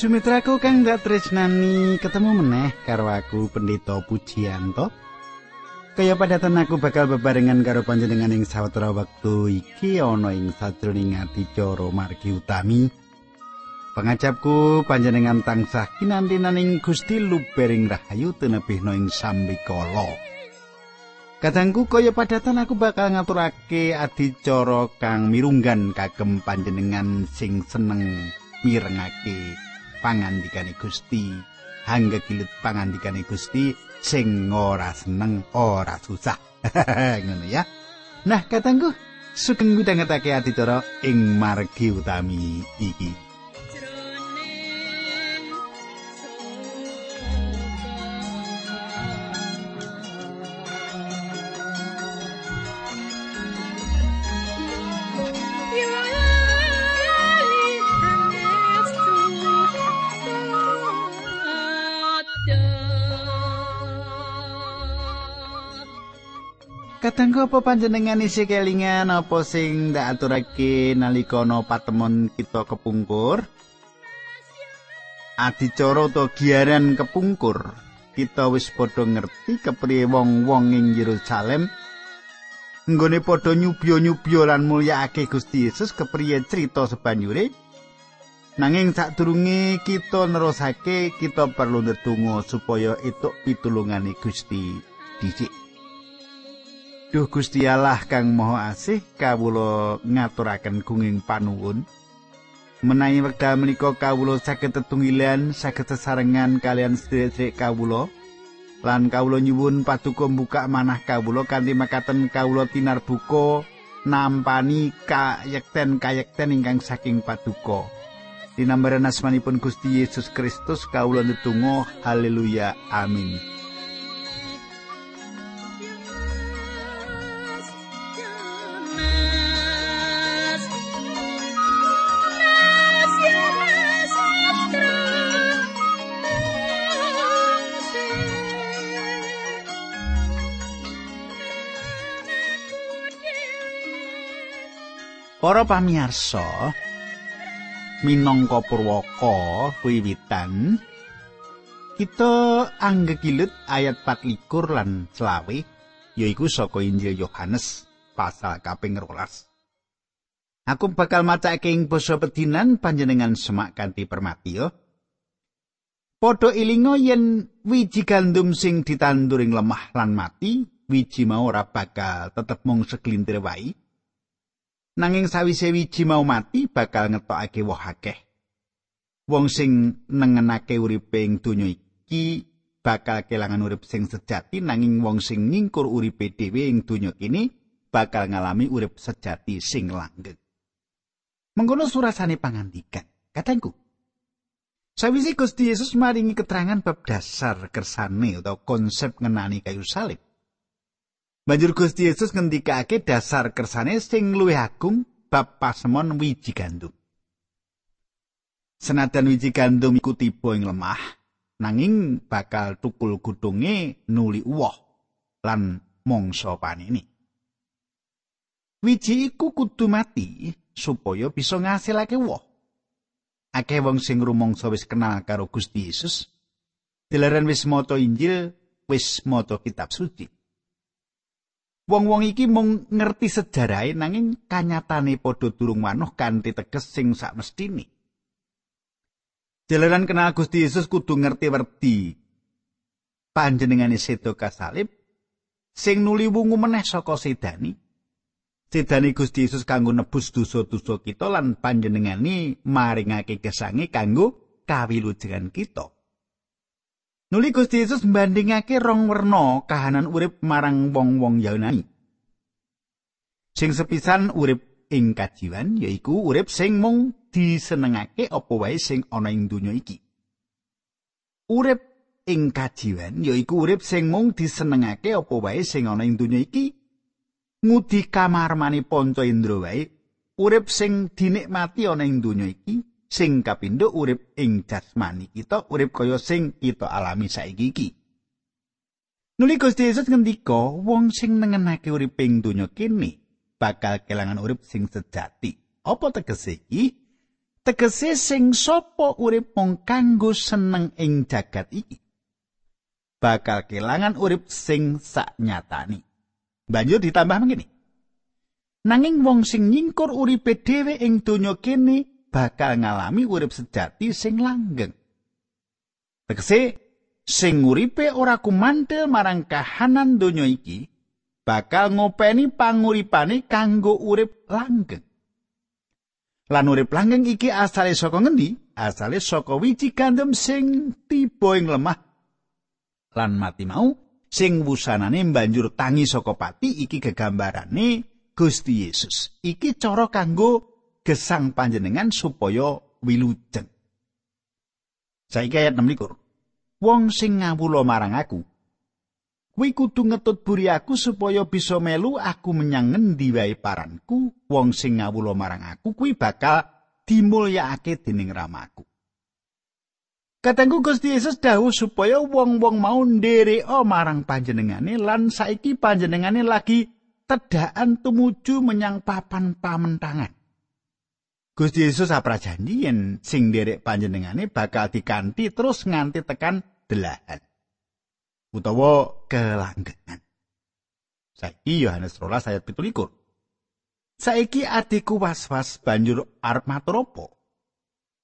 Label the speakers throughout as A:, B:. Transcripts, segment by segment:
A: Sumitraku kang dak tresnani ketemu meneh karo aku Pendeta Pujianto. Kaya padatan aku bakal bebarengan karo panjenengan ing sawetara wektu iki ana ing sajroning adicara margi utami. Pangajapku panjenengan tansah kinantenaning Gusti lubering rahayu tenebihna ing sambikala. Kadangku kaya padatan aku bakal ngaturake adicara kang mirunggan kagem panjenengan sing seneng mirengake pangandikane Gusti. Hangga kilut pangandikane Gusti sing ora seneng ora susah. Ngono ya. Nah katangku sugeng midhangetake adicara ing margi utami iki Apa panjenengan isi kelingan apa sing ndak aturake nalika ana patemon kita kepungkur? Adicara utawa giaran kepungkur, kita wis padha ngerti kepriye wong-wong ing Yerusalem nggone padha nyubya-nyubya lan mulyakake Gusti Yesus kepriye cerita sebanyure. Nanging sadurunge kita nerusake, kita perlu ndedonga supaya itu pitulungane Gusti dhisik. Duh Gusti Allah kang Maha Asih kawula ngaturaken gunging panuwun. Menawi wekdal menika kawula saged tetunggilan saged sesarengan kalian sedherek kawula. Lan kawula nyuwun paduka mbukak manah kawula kanthi makaten kawula tinarbuka nampani kayekten kayekten ingkang saking paduka dinambaran asmanipun Gusti Yesus Kristus kawula netunggal haleluya. Amin Para pamirsa, minangka purwaka wiwitan kita anggekilut ayat 24 lan 20 yaiku saka Injil Yohanes pasal kaping 12. Aku bakal macake ing basa pedinan panjenengan semak kanthi permatiyo. Padha ilinga yen wiji gandum sing ditanduring lemah lan mati, wiji mau ora bakal tetep mung segelintir wae. Nanging sawise wiji mau mati bakal ngetokake woh akeh. Wong sing nengenake uripe ing donya iki bakal kelangan urip sing sejati nanging wong sing ngingkur uripe dhewe ing donya kini bakal ngalami urip sejati sing langgeng. Mengkono surasane pangandikan, katengku. Sawise Gusti Yesus maringi keterangan bab dasar kersane atau konsep ngenani kayu salib. Banjur Gusti Yesus ngendikake dasar kersane sing luwih agung bab pasemon wiji gandum. Senajan wiji gandum iku tiba ing lemah, nanging bakal tukul gudunge nuli uwoh lan mangsa panini. Wiji iku kudu mati supaya bisa ngasilake woh. Akeh wong sing rumangsa wis kenal karo Gusti Yesus, dilaran wis maca Injil, wis maca kitab suci. Wong-wong iki mung ngerti sejarahe nanging kanyatane padha durung manuh kanthi teges sing sakmestine. Jalaran kenal Gusti Yesus kudu ngerti werdi panjenengane sedo kasalib sing nuli wungu meneh saka sedani. Sedani Gusti Yesus kanggo nebus dosa-dosa kita lan panjenengane maringake kesange kanggo kawilujengan kita. Nuli Gusti Yesus mbandingake rong werna kahanan urip marang wong-wong Yunani. Sing sepisan urip ing kajiwan yaiku urip sing mung disenengake apa wae sing ana ing donya iki. Urip ing kajiwan yaiku urip sing mung disenengake apa wae sing ana ing donya iki. Ngudi kamarmani panca indra wae urip sing dinikmati ana ing donya iki sing kapindho urip ing jasmani kita urip kaya sing kita alami saiki iki. Nuli Gusti Yesus ngendika wong sing nengenake urip ing donya kene bakal kelangan urip sing sejati. Apa tegese iki? Tegese sing sapa urip mung kanggo seneng ing jagat iki? Bakal kelangan urip sing saknyatani. Banjur ditambah mengini. Nanging wong sing nyingkur uripe dhewe ing donya kene bakal ngalami urip sejati sing langgeng tegese sing uripe ora kumantil marang kahanan donya iki bakal ngopeni panguripane kanggo urip langgeng Lan urip langgeng iki asale saka ngendi? Asale saka wiji gandum sing tiba ing lemah. Lan mati mau sing wusanane banjur tangi saka pati iki gegambarane Gusti Yesus. Iki cara kanggo gesang panjenengan supaya wilujeng. Saiki ayat 6 Wong sing ngawula marang aku kuwi kudu ngetut buri aku supaya bisa melu aku menyang ngendi wae paranku wong sing ngawula marang aku kuwi bakal dimulyakake dening ramaku Katengku Gusti Yesus dawuh supaya wong-wong mau ndereka marang panjenengane lan saiki panjenengane lagi tedhakan tumuju menyang papan pamentangan. Gusti Yesus aprajanji yen sing nderek panjenengane bakal dikanthi terus nganti tekan delahan. utawa kelanggengan. Saiki Yohanes 12 ayat 17. Saiki adikku was-was banjur arep matur apa?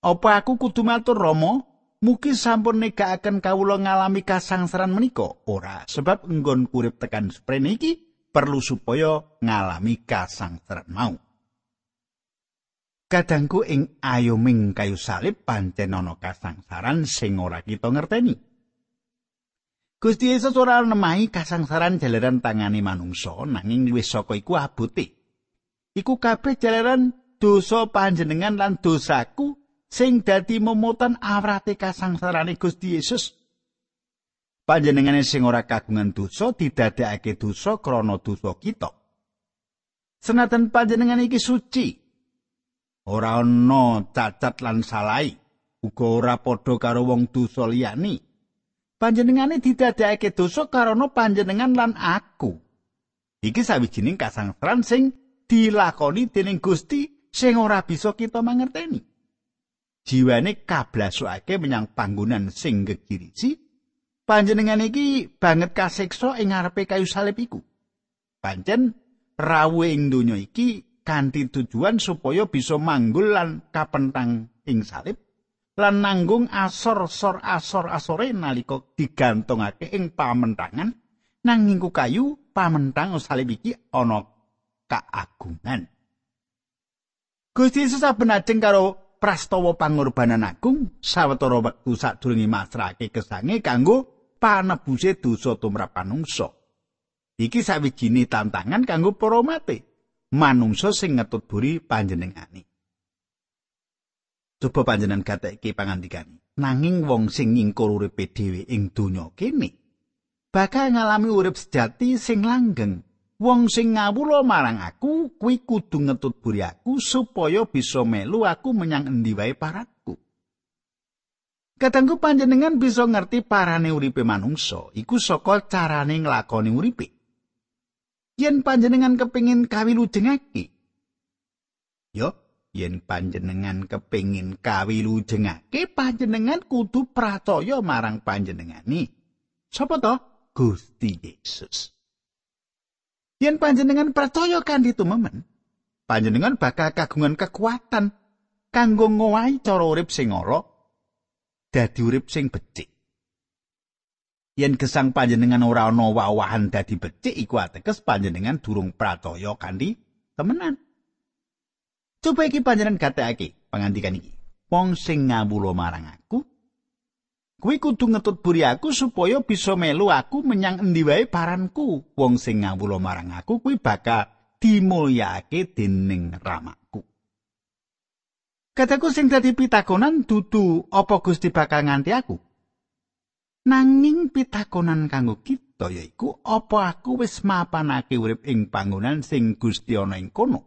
A: Apa aku kudu matur Rama? Mugi sampun negakaken kawula ngalami kasangsaran menika. Ora, sebab enggon urip tekan sprene iki perlu supaya ngalami kasangsaran mau. Kadangku ing ayoming kayu salib pancen ana kasangsaran sing ora kita ngerteni. Gusti Yesus ora nemahi kasangsaran jalaran tangane manungsa nanging luwih saka iku abote. Iku kabeh jalaran dosa panjenengan lan dosaku sing dadi momotan awrate kasangsarane Gusti Yesus. Panjenengane sing ora kagungan dosa didadekake dosa krana dosa kita. Senajan panjenengan iki suci, ora ana cacat lan salai, uga ora padha karo wong dosa liyane. panjenengane didadekake dosa karana panjenengan lan aku. Iki sawijining kasangsaran sing dilakoni dening Gusti sing ora bisa kita mangerteni. Jiwane kablasukake menyang panggonan sing gegirisi. Panjenengan iki banget kasiksa ing ngarepe kayu salib iku. Pancen rawuh ing donya iki kanthi tujuan supaya bisa manggul lan kapentang ing salib lan nanggung asor-sor asor-asore nalika digantungake ing pamentangan nanging kayu pamentang salib iki ana kaagungan. Gusti Yesus saben ajeng karo prastawa pangorbanan agung sawetara wektu sadurunge masrahake kesange kanggo panebuse dosa tumrap panungsa. Iki sawijine tantangan kanggo para mate manungsa sing ngetut buri panjenengane. Coba panjenengan gateke pangandikan. Nanging wong sing ngingkur uripe dhewe ing donya kene bakal ngalami urip sejati sing langgeng. Wong sing ngawula marang aku kuwi kudu ngetut buri aku supaya bisa melu aku menyang endi wae paratku. Kadangku panjenengan bisa ngerti parane uripe manungsa iku saka carane nglakoni uripe. Yen panjenengan kepingin kawilujengake, yo yen panjenengan kepingin kawilujengake panjenengan kudu pracaya marang panjenengani. Sapa to? Gusti Yesus. Yen panjenengan percaya kanthi tumemen panjenengan bakal kagungan kekuatan kanggo ngowahi cara urip sing ora dadi urip sing becik yen gesang panjenengan ora ana wawahan dadi becik iku ateges panjenengan durung pracaya kanthi temenan Coba iki panjenengan gatekake pangandikan iki. Wong sing ngawula marang aku kuwi kudu ngetut buri aku supaya bisa melu aku menyang endi wae paranku. Wong sing ngawula marang aku kuwi bakal dimulyake dening ramaku. Kataku sing dadi pitakonan dudu apa Gusti bakal nganti aku? Nanging pitakonan kanggo kita yaiku apa aku wis mapanake urip ing panggonan sing Gusti ana ing kono?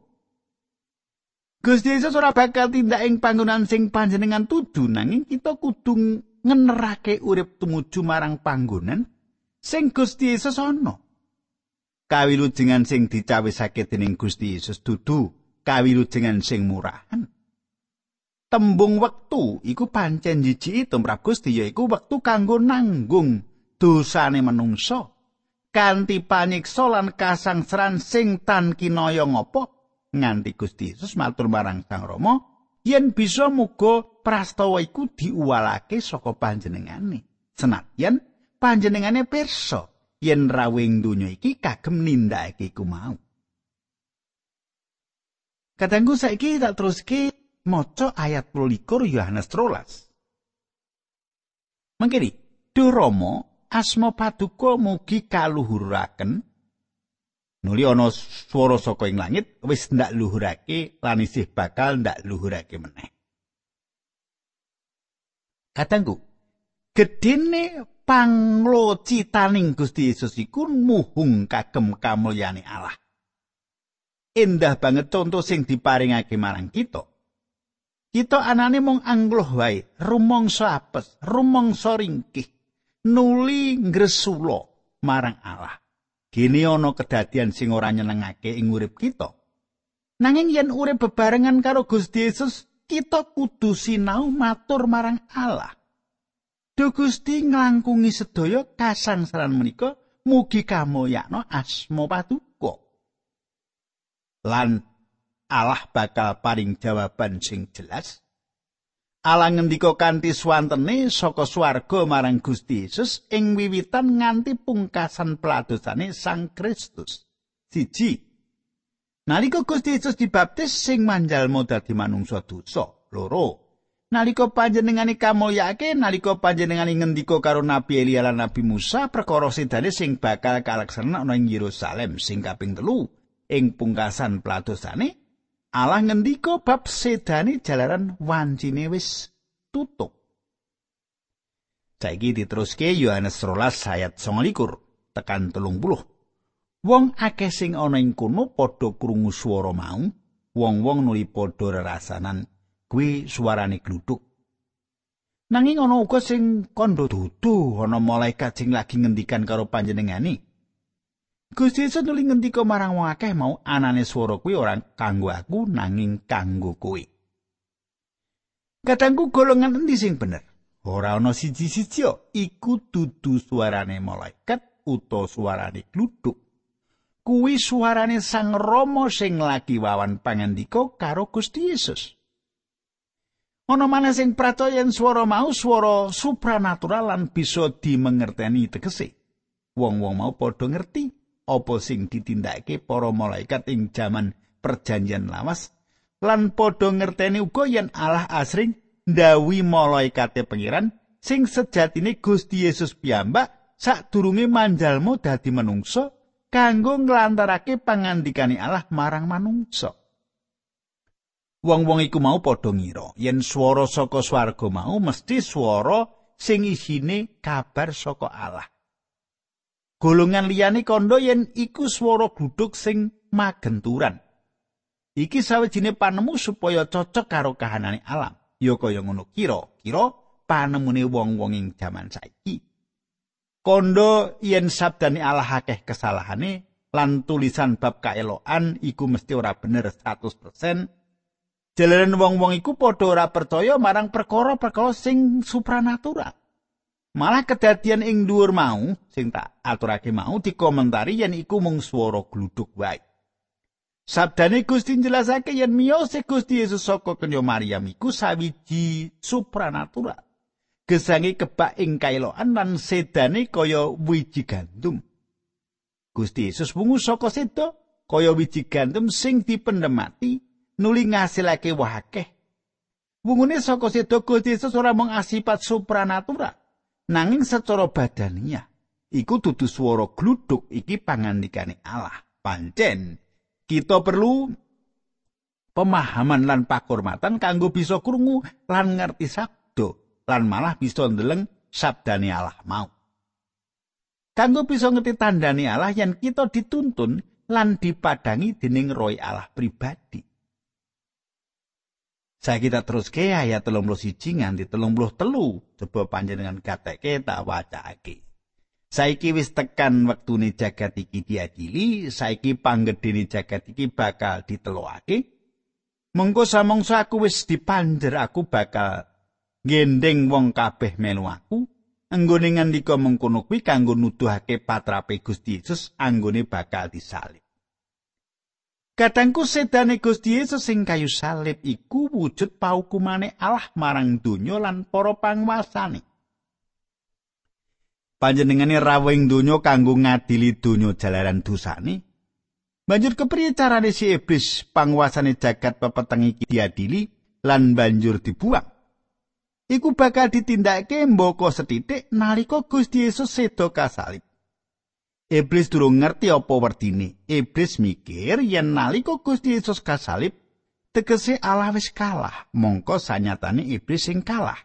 A: Gusti Yesus ora bakal tindak ing panggonan sing panjenengan tuju nanging kita kudu ngenerake urip tumuju marang panggonan sing Gusti Yesus ana. Kawilujengan sing dicawisake dening Gusti Yesus dudu kawilujengan sing murahan. Tembung wektu. Iku pancen jiji tumrap Gusti yaiku wektu kanggo nanggung dosane manungsa kanthi panyiksa lan kasangsaran sing tan kinaya ngapa nganti Gusti Yesus matur marang Sang Rama yen bisa muga prastawa iku diuwalake saka panjenengane. Senadyan panjenengane pirsa yen rawing donya iki kagem nindakake iku mau. Kadangku saiki tak teruske maca ayat 12 Yohanes 13. Mangkene, Durama asma paduka mugi kaluhuraken nuli ana swara saka ing langit wis ndak luhurake lan isih bakal ndak luhurake meneh. Kadangku, gedene panglocitaning Gusti Yesus iku muhung kagem kamulyane Allah. endah banget contoh sing diparingake marang kita. Kita anane mung angloh wae, rumangsa apes, rumangsa ringkih, nuli ngresula marang Allah. Gini ana kedadian sing ora nyenengake ing urip kita. Nanging yen urip bebarengan karo Gusti Yesus, kita kudu sinau matur marang Allah. Duh Gusti nglangkungi sedaya kasangsaran menika mugi kamoyakno asma patuko. lan Allah bakal paring jawaban sing jelas. Allah ngendika kanthi swantene saka swarga marang Gusti Yesus ing wiwitan nganti pungkasan peladosane Sang Kristus. Siji. Nalika Gusti Yesus dibaptis sing manjalma dadi manungsa dosa. Loro. Nalika panjenengane kamulyake nalika panjenengane ngendika karo Nabi Elia lan Nabi Musa perkara sedane sing bakal kalaksana ana ing Yerusalem sing kaping telu. ing pungkasan pladosane Allah ngendika bab sedane jalaran wancine wis tutup. Saiki diteruske Yohanes 13 ayat 29 tekan 30. Wong akeh sing ana ing kono padha krungu swara mau, wong-wong nuli padha rerasanan kuwi suarane gluduk. Nanging ana uga sing kandha dudu ana malaikat sing lagi ngendikan karo panjenengane. Gusti Yesus nuli ngendika marang wong akeh mau anane swara kuwi ora kanggo aku nanging kanggo kowe. Kadangku golongan endi sing bener? Ora ana siji-siji iku dudu suarane malaikat utawa suarane gluduk. Kuwi suarane Sang Rama sing lagi wawan pangandika karo Gusti Yesus. Ana maneh sing pracaya yen swara mau swara supranatural lan bisa dimengerteni tegese. Wong-wong mau padha ngerti apa sing ditindakake para malaikat ing jaman perjanjian lawas lan padha ngerteni uga yen Allah asring ndawi malaikate pengiran sing sejatine Gusti Yesus piyambak sadurunge manjalmu dadi manungsa kanggo nglantarake pangandikane Allah marang manungsa. Wong-wong iku mau padha ngira yen swara saka swarga mau mesti swara sing isine kabar saka Allah Golongan liyane kandha yen iku swara gluduk sing magenturan. Iki sawijine panemu supaya cocok karo kahanane alam. Ya kaya ngono kira-kira panemune wong-wong ing jaman saiki. Kondo yen sabdane Allah akeh kesalahane lan tulisan bab kaelokan iku mesti ora bener 100%. Jalaran wong-wong iku padha ora percaya marang perkara-perkara sing supranatural. Malah kedadian ing dhuwur mau sing tak aturake mau dikomentari yen iku mung swara gluduk wae. Sabdane Gusti jelasake yen miyose Gusti Yesus saka kenya Maryam iku sawiji supranatural. Gesange kebak ing kailoan lan sedane kaya wiji gandum. Gusti Yesus wungu saka seda kaya wiji gandum sing dipendemati nuli ngasilake wahakeh. Wungune saka seda Gusti Yesus ora mung asipat supranatural. Nanging secara badania iku dudu swara gluduk iki pangandikane Allah. Pancen kita perlu pemahaman lan pakurmatan kanggo bisa krungu lan ngerti sabdo lan malah bisa ndeleng sabdane Allah mau. Kanggo bisa ngerti tandane Allah yang kita dituntun lan dipadangi dening roy Allah pribadi. Saya kita terus ke ayat telung puluh siji nganti telung puluh telu. Coba panjenengan kateke tak wacake. Saiki wis tekan wektune jagat iki diadili, saiki panggedene jagat iki bakal ditelokake. Mengko samangsa aku wis dipanjer aku bakal gendeng wong kabeh melu aku anggone ngandika mengkono kuwi kanggo nuduhake patrape Gusti Yesus anggone bakal disalib. Kadangku sedane Gusti Yesus sing kayu salib iku wujud paukumane Allah marang donya lan para panguasane. Panjenengane rawing donya kanggo ngadili donya jalaran dosane. Banjur kepriye carane si iblis panguasane jagat pepeteng iki diadili lan banjur dibuang? Iku bakal ditindakake mboko setitik nalika Gusti Yesus sedo kasalib. Iblis durung ngerti apa werdine. Iblis mikir yen nalika Gusti Yesus kasalib tegese Allah wis kalah, mongko sanyatane iblis sing kalah.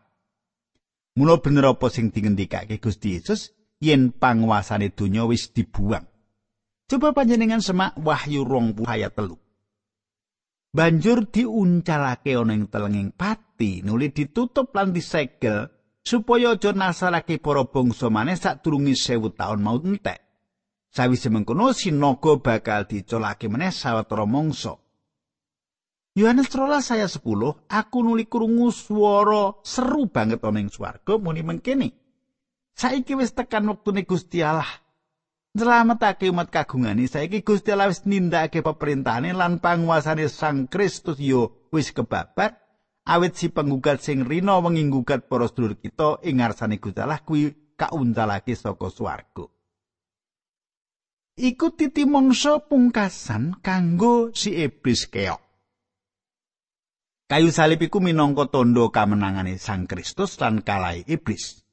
A: Mula bener apa sing dingendikake Gusti Yesus yen panguasane donya wis dibuang. Coba panjenengan semak Wahyu rong ayat telu. Banjur diuncalake ana ing telenging pati, nuli ditutup lan disegel supaya aja nasarake para bangsa maneh sadurunge sewu taun mau entek. Sawise mengkono sinaga bakal dicolake meneh sawetara mangsa. Yohanes 13 saya 10, aku nuli krungu swara seru banget ana ing swarga muni mengkene. Saiki wis tekan wektune Gusti Allah nyelametake umat kagungane saiki Gusti Allah wis nindakake peperintahane lan panguasane Sang Kristus yo wis kebabat awit si penggugat sing rina wengi nggugat para sedulur kita ing ngarsane Gusti Allah kuwi kauncalake saka swarga iku titi mangsa pungkasan kanggo si iblis keok kayu salib iku minangka tondo kamenangane Sang Kristus lan kalai iblis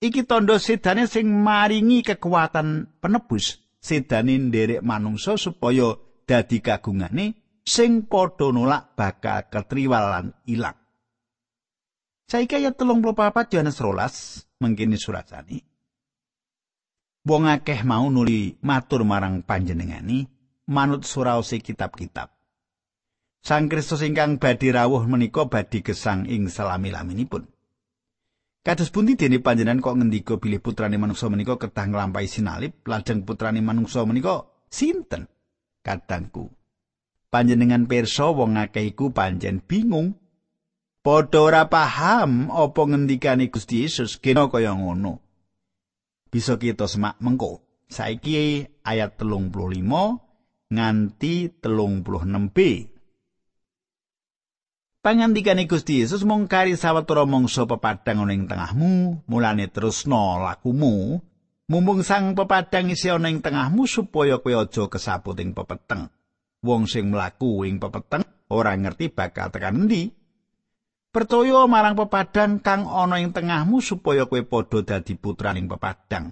A: Iki tondo sedane sing maringi kekuatan penebus sedane nderek manungsa supaya dadi kagungane sing padha nolak bakal ketriwalan ilang. Saiki ayat 34 Yohanes 12 mengkini surat. Wong akeh mau nuli matur marang panjenengani manut suraose kitab-kitab. Sang Kristus ingkang badhe rawuh menika badhe gesang ing salami-laminipun. Kados pundi dene panjenengan kok ngendika bilih putrane manungsa menika kedah nglampahi sinalib, lajeng putrane manungsa menika sinten? Kadangku. Panjenengan pirsa wong akeh iku panjen bingung. Padha ora paham apa ngendikane Gusti Yesus kena kaya ngono. Bisa kita semak mengko. Saiki ayat 35 nganti 36b. Pangandikane Gusti Yesus mung kari sawetara mangsa pepadang ana ing tengahmu, mulane terusno lakumu. Mumpung sang pepadang isi ana ing tengahmu supaya kowe aja kesaput ing pepeteng. Wong sing mlaku ing pepeteng ora ngerti bakal tekan endi. Pertoyo marang pepadang kang ana ing tengahmu supaya kowe padha dadi putraning pepadang.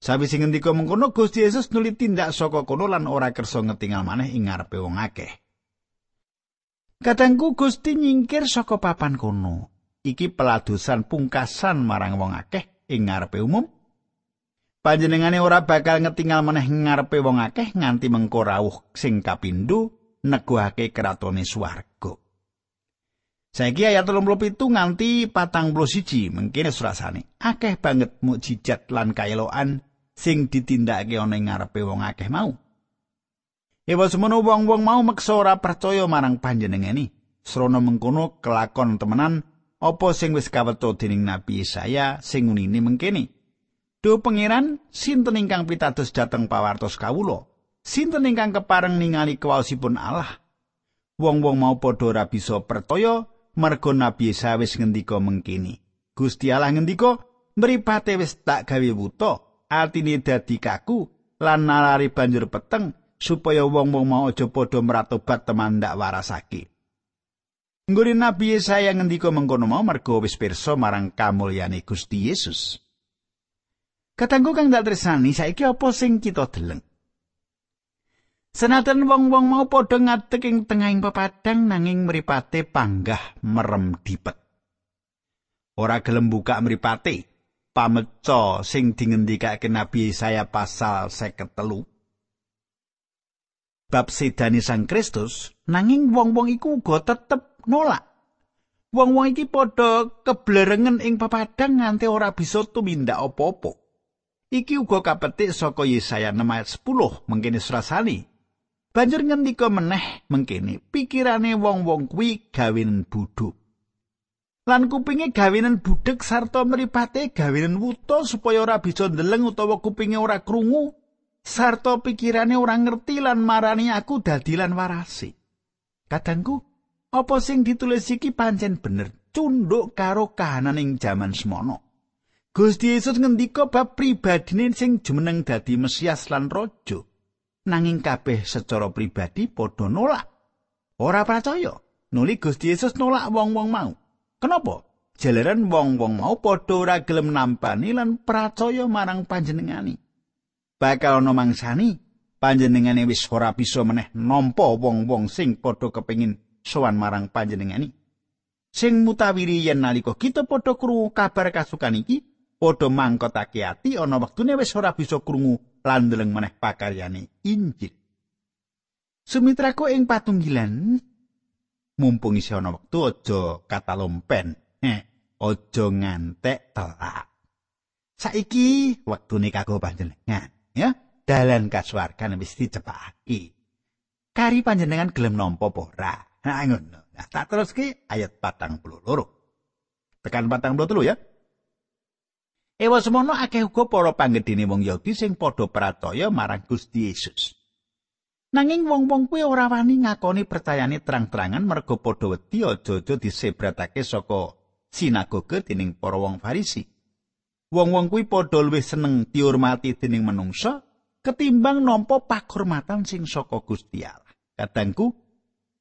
A: Sawise ngendika mengkono Gusti Yesus nuli tindak saka kono lan ora kersa ngetingal maneh ing ngarepe wong akeh. Kadangku Gusti nyingkir saka papan kono. Iki peladusan pungkasan marang wong akeh ing ngarepe umum. Panjenengane ora bakal ngetingal meneh ngarepe wong akeh nganti mengko rawuh sing kapindho neguhake kratone swarga. Saiki ayat 37 nganti patang puluh siji mungkin surasane. Akeh banget mukjizat lan kaeloan sing ditindakake ana ing ngarepe wong akeh mau. Ewa semono wong-wong mau meksa ora percaya marang panjenengani. Srana mengkono kelakon temenan apa sing wis kawetho dening Nabi Yesaya sing unine mengkene. Do pangeran sinten ingkang pitados dhateng pawartos kawula? Sinten ingkang kepareng ningali kuwasipun Allah? Wong-wong mau padha ora bisa percaya merga Nabi Yesaya wis ngendika mengkene. Gusti Allah ngendika, "Mripate wis tak gawe buta, atine dadi kaku lan nalari banjur peteng." supaya wong-wong mau aja padha meratobat teman ndak warasake. Nggone Nabi Yesaya ngendika mengkono mau merga wis pirsa marang kamulyane Gusti Yesus. Katanggu kang dak tresnani saiki apa sing kita deleng? Senajan wong-wong mau padha ngadeg ing tengahing pepadang nanging mripate panggah merem dipet. Ora gelem buka mripate, pameca sing dingendikake Nabi Yesaya pasal 53 bab sedane Sang Kristus, nanging wong-wong iku uga tetep nolak. Wong-wong iki padha keblerengen ing papadang nganti ora bisa tumindak apa-apa. Iki uga kapetik saka Yesaya 6 ayat 10 mengkene surasani. Banjur ngendika meneh mengkene, pikirane wong-wong kuwi gawenen budhuk. Lan kupinge gawenen budhek sarta mripate gawenen wuta supaya ora bisa ndeleng utawa kupinge ora krungu sarta pikirane ora ngerti lan marani aku dadi lan warasi. Kadangku, apa sing ditulis iki pancen bener cunduk karo kahanan ing jaman semono. Gusti Yesus ngendika bab pribadine sing jumeneng dadi Mesias lan Raja. Nanging kabeh secara pribadi padha nolak. Ora percaya. Nuli Gusti Yesus nolak wong-wong mau. Kenapa? Jalaran wong-wong mau padha ora gelem nampani lan percaya marang panjenengani. Bakal ana mangsani panjenengane wis ora bisa meneh nampa wong-wong sing padha kepengin sowan marang panjenengani. Sing mutawiri yen nalika kita padha krungu kabar kasukan iki, padha mangkotake ati ana wektune wis ora bisa krungu lan ndeleng maneh pakaryane Injil. Sumitraku ing patunggilan mumpung isih ana wektu aja katalompen. Eh, aja ngantek telak. Saiki wektune kanggo panjenengan, ya. Dalan kasuwargan wis dicepaki. Kari panjenengan gelem nampa apa ora? Nah, ngono. Nah, tak teruske ayat 42. Tekan 43 ya. Ewa semono akeh uga para panggedene wong Yahudi sing padha percaya marang Gusti Yesus. Nanging wong-wong kuwi ora wani ngakoni percayane terang-terangan merga padha wedi aja-aja disebratake saka sinagoge dening para wong Farisi. Wong-wong kuwi padha luwih seneng diurmati dening manungsa ketimbang nampa pakurmatan sing saka Gusti Allah. Kadangku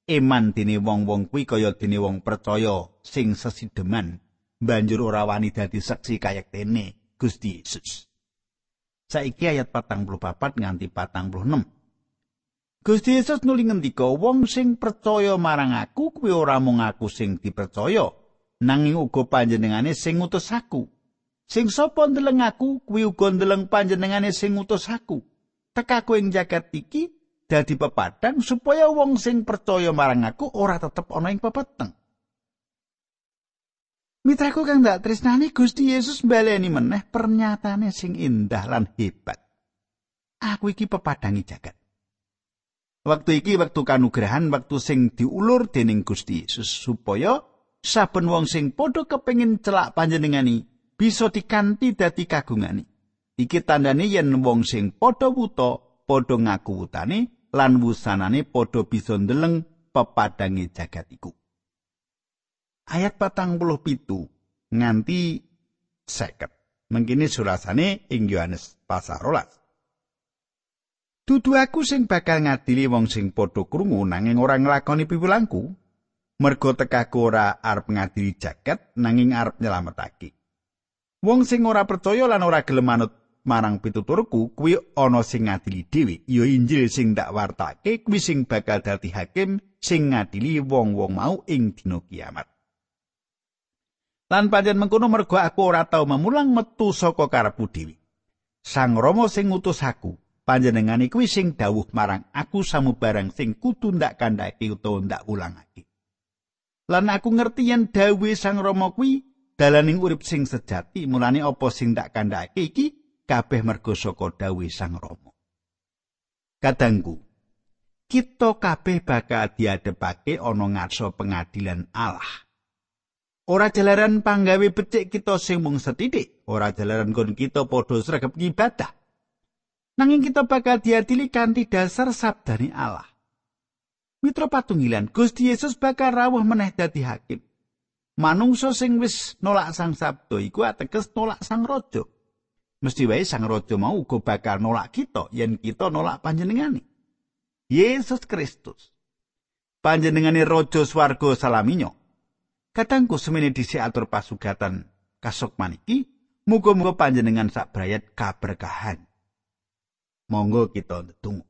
A: eman dene wong-wong kuwi kaya dene wong percaya sing sesideman. Banjur ora wani dadi saksi kayak dene Gusti Yesus. Saiki ayat 44 nganti 46. Gusti Yesus nuli ngendika wong sing percaya marang aku kuwi ora mung aku sing dipercaya nanging uga panjenengane sing ngutus aku. Sing sapa ndeleng aku kuwi uga ndeleng panjenengane sing ngutus aku. Tekaku ing jagat iki dadi pepadang supaya wong sing percaya marang aku ora tetep ana ing pepeteng. Mitraku kang dak tresnani Gusti Yesus baleni meneh pernyatane sing indah lan hebat. Aku iki pepadangi jagat. Waktu iki waktu kanugrahan, waktu sing diulur dening Gusti Yesus supaya saben wong sing padha kepengin celak panjenengani bisa dikanti dadi kagungani. Iki tandane yen wong sing padha wuta, padha ngaku wutane lan wusanane padha bisa ndeleng pepadangi jagat iku. Ayat patang puluh pitu nganti seket. Mengkini surasane ing Yohanes pasar rolas. Dudu aku sing bakal ngadili wong sing padha krungu nanging ora nglakoni piwulangku. Mergo tekaku ora arep ngadili jaket nanging arep nyelametake. Wong sing ora percaya lan ora gelem manut marang pituturku kuwi ana sing ngadili dhewe ya Injil sing dak wartake kuwi sing bakal dadi hakim sing ngadili wong-wong mau ing dina kiamat. Lan pancen mengkono mergo aku ora tau memulang metu saka karepku dhewe. Sang Rama sing ngutus aku, panjenengane kuwi sing dawuh marang aku samubarang sing kudu ndak kandhake utawa ndak ulangake. Lan aku ngerti yen dawuhe Sang Rama kuwi dalaning urip sing sejati, mulane apa sing ndak kandhake iki kabeh mergo saka dawuhe Sang Rama. Kadangku, kita kabeh bakal diadepake ana ngarsa pengadilan Allah. Ora jalaran panggawe becik kita sing mung setitik, ora jalaran kon kita padha sregep ngibadah. Nanging kita bakal diadili kanthi dasar sabdane Allah. Mitra patunggilan, Gusti Yesus bakal rawuh meneh dadi hakim. Manungsa sing wis nolak sang sabdo iku ateges nolak sang raja. Mesti wae sang raja mau uga bakal nolak kita yen kita nolak panjenengane. Yesus Kristus. Panjenengane raja swarga salaminyo. Katangku semene dhisik atur pasugatan kasok maniki, muga-muga panjenengan sak brayat kaberkahan. Monggo kita ndedonga.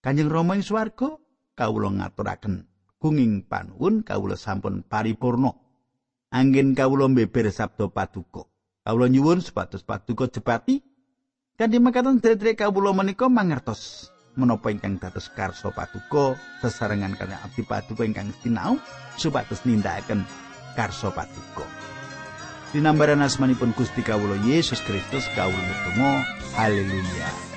A: Kanjeng Rama ing swarga, kawula ngaturaken gunging panuwun kawula sampun paripurna. Anggen kawula mbeber sabda paduka. Kawula nyuwun supados paduka jepati kanthi mekaten dherek kawula menika mangertos menapa ingkang dados karso paduka sesarengan kaliyan abdi paduka ingkang sinau supados nindakaken karso paduka dinambaran asmanipun Gusti kawula Yesus Kristus kawula haleluya